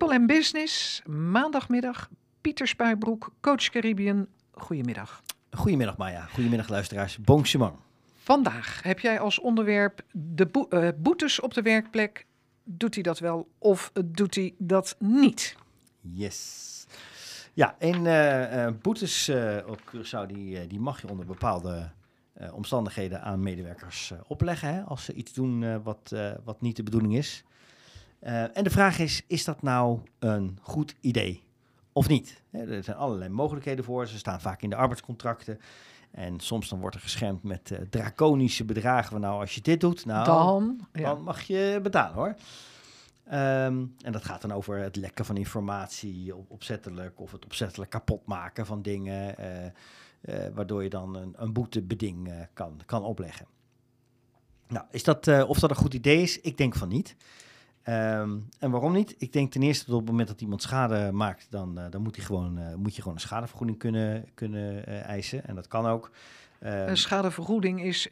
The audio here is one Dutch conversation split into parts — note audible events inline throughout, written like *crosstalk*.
People and Business, maandagmiddag. Pieter Spuibroek, coach Caribbean. Goedemiddag. Goedemiddag Maya, goedemiddag luisteraars. Bon Vandaag heb jij als onderwerp de uh, boetes op de werkplek. Doet hij dat wel of doet hij dat niet? Yes. Ja, en uh, uh, boetes op Curaçao die, die mag je onder bepaalde omstandigheden aan medewerkers opleggen. Hè, als ze iets doen wat, wat niet de bedoeling is. En de vraag is, is dat nou een goed idee? of niet. Er zijn allerlei mogelijkheden voor. Ze staan vaak in de arbeidscontracten. En soms dan wordt er geschermd met uh, draconische bedragen. Van, nou, als je dit doet, nou, dan, dan mag je betalen hoor. Ehm, en dat gaat dan over het lekken van informatie opzettelijk of het opzettelijk kapot maken van dingen, uh, uh, waardoor je dan een, een boetebeding kan, kan opleggen. Nou, is dat, of dat een goed idee is? Ik denk van niet. Ehm, en waarom niet? Ik denk ten eerste dat op het moment dat iemand schade maakt, dan, uh, dan moet, hij gewoon, uh, moet je gewoon een schadevergoeding kunnen, kunnen uh, eisen. En dat kan ook. Ehm, een schadevergoeding is,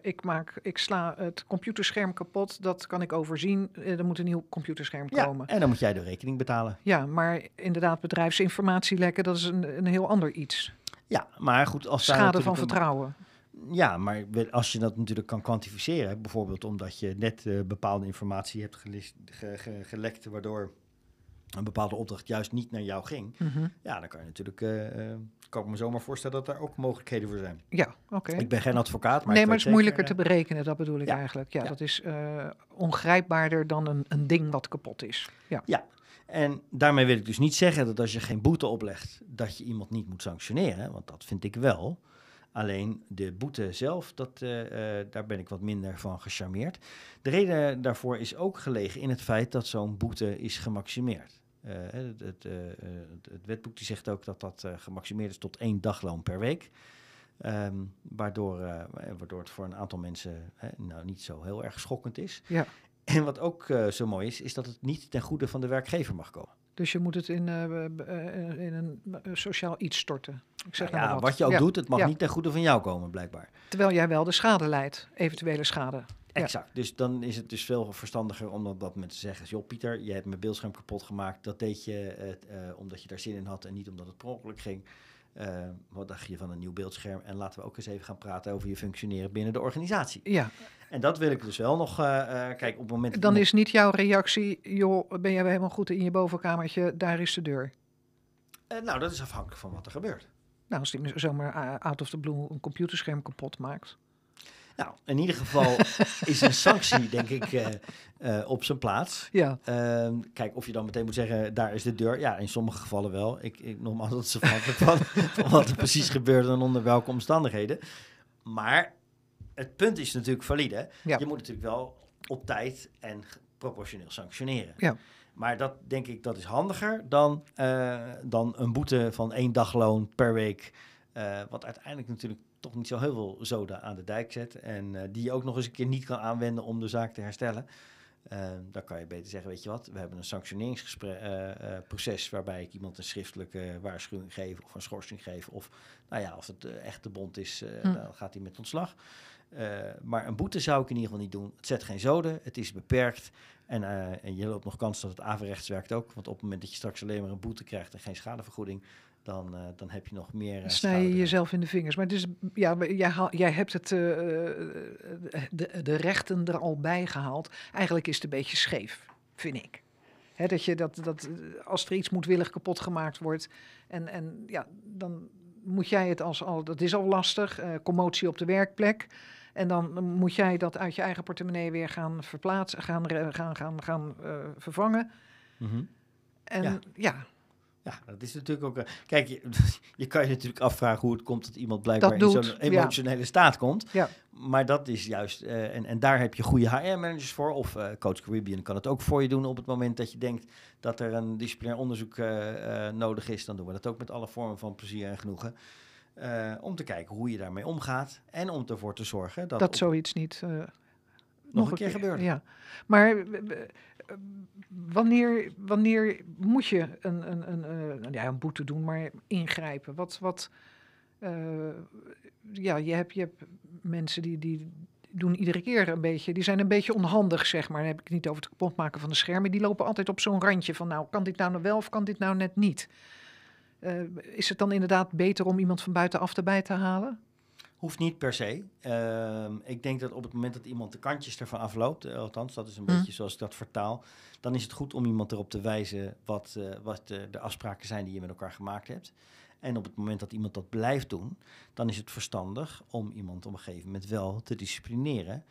ik, maak, ik sla het computerscherm kapot, dat kan ik overzien. er moet een nieuw computerscherm ja, komen. En dan moet jij de rekening betalen. Ja, maar inderdaad, bedrijfsinformatie lekken, dat is een, een heel ander iets. Ja, maar goed. Als Schade van vertrouwen. Ja, maar als je dat natuurlijk kan kwantificeren, bijvoorbeeld omdat je net uh, bepaalde informatie hebt gelekt, waardoor een bepaalde opdracht juist niet naar jou ging, mm ja, dan kan je natuurlijk, uh, kan ik me zomaar voorstellen dat daar ook mogelijkheden voor zijn. Ja, oké. Ik ben geen advocaat, maar. Nee, maar het is moeilijker te berekenen, dat bedoel ik eigenlijk. Ja, ja, dat is ongrijpbaarder dan een, een ding wat kapot is. Ja. ja, en daarmee wil ik dus niet zeggen dat als je geen boete oplegt, dat je iemand niet moet sanctioneren, want dat vind ik wel. Alleen de boete zelf, dat, uh, uh, daar ben ik wat minder van gecharmeerd. De reden daarvoor is ook gelegen in het feit dat zo'n boete is gemaximeerd. Uh, het, het, het, wetboek die zegt ook dat dat gemaximeerd is tot één dagloon per week. Um, waardoor, waardoor het voor een aantal mensen nou niet zo heel erg schokkend is. Ja. En wat ook zo mooi is, is dat het niet ten goede van de werkgever mag komen. Dus je moet het in, uh, in een sociaal iets storten. Ik zeg nou ja, wat. wat. je ook ja. doet, het mag ja. niet ten goede van jou komen, blijkbaar. Terwijl jij wel de schade leidt, eventuele schade. Exact. Dus dan is het dus veel verstandiger om dat, dat met te zeggen. Joh, Pieter, je hebt mijn beeldscherm kapot gemaakt. Dat deed je uh, omdat je daar zin in had en niet omdat het per ongeluk ging. Uh, wat dacht je van een nieuw beeldscherm? En laten we ook eens even gaan praten over je functioneren binnen de organisatie. Ja. En dat wil ik dus wel nog. Uh, uh, kijk, op het moment. Dan is niet jouw reactie, joh, ben jij helemaal goed in je bovenkamertje? Daar is de deur. nou, dat is afhankelijk van wat er gebeurt. Nou, als die zomaar out of the blue een computerscherm kapot maakt. Nou, in ieder geval *laughs* is een sanctie, denk ik, uh, uh, op zijn plaats. Ja. Uh, kijk, of je dan meteen moet zeggen, daar is de deur. Ja, in sommige gevallen wel. Ik, ik nogmaals, dat is *laughs* afhankelijk van, van wat er precies gebeurt en onder welke omstandigheden. Maar het punt is natuurlijk valide. Ja. Je moet natuurlijk wel op tijd en proportioneel sanctioneren. Ja. Maar dat denk ik, dat is handiger dan, uh, dan een boete van één dagloon per week. Wat uiteindelijk natuurlijk toch niet zo heel veel zoden aan de dijk zet. En uh, die je ook nog eens een keer niet kan aanwenden om de zaak te herstellen. dan kan je beter zeggen, weet je wat, we hebben een sanctioneringsproces waarbij ik iemand een schriftelijke waarschuwing geef of een schorsing geef. Of nou ja, als het echt de bond is, hm. dan gaat hij met ontslag. Uh, maar een boete zou ik in ieder geval niet doen. Het zet geen zoden, het is beperkt. En, uh, en je loopt nog kans dat het averechts werkt ook. Want op het moment dat je straks alleen maar een boete krijgt en geen schadevergoeding, dan, uh, dan heb je nog meer. Uh, Snij je jezelf in de vingers. Maar dus, ja, jij, haal, jij hebt het, de, de rechten er al bij gehaald. Eigenlijk is het een beetje scheef, vind ik. Dat je dat, dat als er iets moedwillig kapot gemaakt wordt. En, en ja, dan moet jij het als al. Dat is al lastig. commotie op de werkplek. En dan moet jij dat uit je eigen portemonnee weer gaan verplaatsen, gaan, gaan, gaan, gaan vervangen. Mm -hmm. En ja. ja. Ja. dat is natuurlijk ook. Uh, kijk, je, *laughs* je, kan je natuurlijk afvragen hoe het komt dat iemand blijkbaar dat in zo'n emotionele ja. staat komt. Ja. Maar dat is juist. Uh, en, en daar heb je goede HR-managers voor. Of Coach Caribbean kan het ook voor je doen op het moment dat je denkt dat er een disciplinair onderzoek nodig is. Dan doen we dat ook met alle vormen van plezier en genoegen. Uh, om te kijken hoe je daarmee omgaat. En om ervoor te zorgen dat... Dat zoiets niet... Uh, nog, nog, een keer, keer gebeurt. Ja. Maar wanneer, wanneer moet je een, een, een, uh, ja, een boete doen, maar ingrijpen? Wat... wat ja, je hebt, je hebt mensen die, die, doen iedere keer een beetje, die zijn een beetje onhandig, zeg maar. Dan heb ik het niet over het kapotmaken van de schermen. Die lopen altijd op zo'n randje van, nou, kan dit nou wel of kan dit nou net niet? Eh, is het dan inderdaad beter om iemand van buitenaf erbij te halen? Hoeft niet per se. Ehm, ik denk dat op het moment dat iemand de kantjes ervan afloopt, eh, althans dat is een Hm. beetje zoals ik dat vertaal, dan is het goed om iemand erop te wijzen wat, eh, wat de afspraken zijn die je met elkaar gemaakt hebt. En op het moment dat iemand dat blijft doen, dan is het verstandig om iemand op een gegeven moment wel te disciplineren.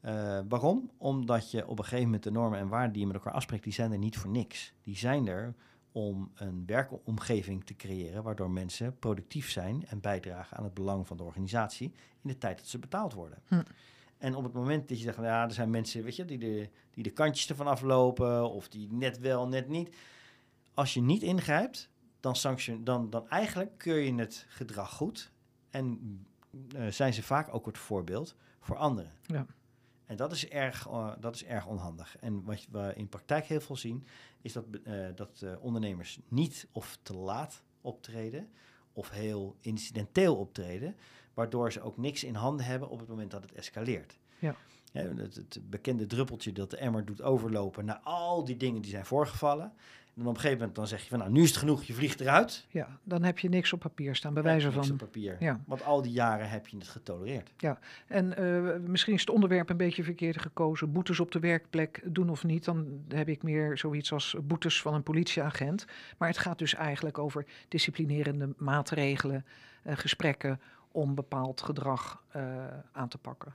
Eh, waarom? Omdat je op een gegeven moment de normen en waarden die je met elkaar afspreekt, die zijn er niet voor niks. Die zijn er om een werkomgeving te creëren waardoor mensen productief zijn en bijdragen aan het belang van de organisatie in de tijd dat ze betaald worden. Hm. En op het moment dat je zegt, ja, er zijn mensen weet je, die, de, die de kantjes ervan aflopen of die net wel, net niet. Als je niet ingrijpt, dan, sanction, dan, dan eigenlijk keur je het gedrag goed en eh, zijn ze vaak ook het voorbeeld voor anderen. Ja. En dat is, erg, eh, dat is erg onhandig. En wat we in praktijk heel veel zien, is dat, eh, dat eh, ondernemers niet of te laat optreden of heel incidenteel optreden, waardoor ze ook niks in handen hebben op het moment dat het escaleert. Ja. Ja, het, het bekende druppeltje dat de emmer doet overlopen naar al die dingen die zijn voorgevallen. En dan op een gegeven moment dan zeg je van nou, nu is het genoeg, je vliegt eruit. Ja, dan heb je niks op papier staan, bij wijze Niks van. op papier. Ja. Want al die jaren heb je het getolereerd. En eh, misschien is het onderwerp een beetje verkeerd gekozen. Boetes op de werkplek doen of niet. Dan heb ik meer zoiets als boetes van een politieagent. Maar het gaat dus eigenlijk over disciplinerende maatregelen, eh, gesprekken om bepaald gedrag eh, aan te pakken.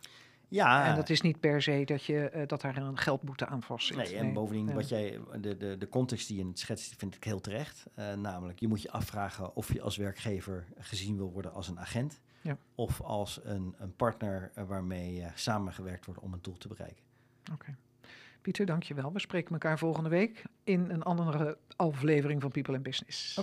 Ja, En dat is niet per se dat, je, eh, dat daar een geldboete aan vastzit. Nee, en bovendien, Ja. wat jij, de, de, de context die je in het schetst, vind ik heel terecht. Eh, namelijk, je moet je afvragen of je als werkgever gezien wil worden als een agent. Ja. Of als een, een partner eh, waarmee eh, samengewerkt wordt om een doel te bereiken. Oké. Pieter, dankjewel. We spreken elkaar volgende week in een andere aflevering van People and Business.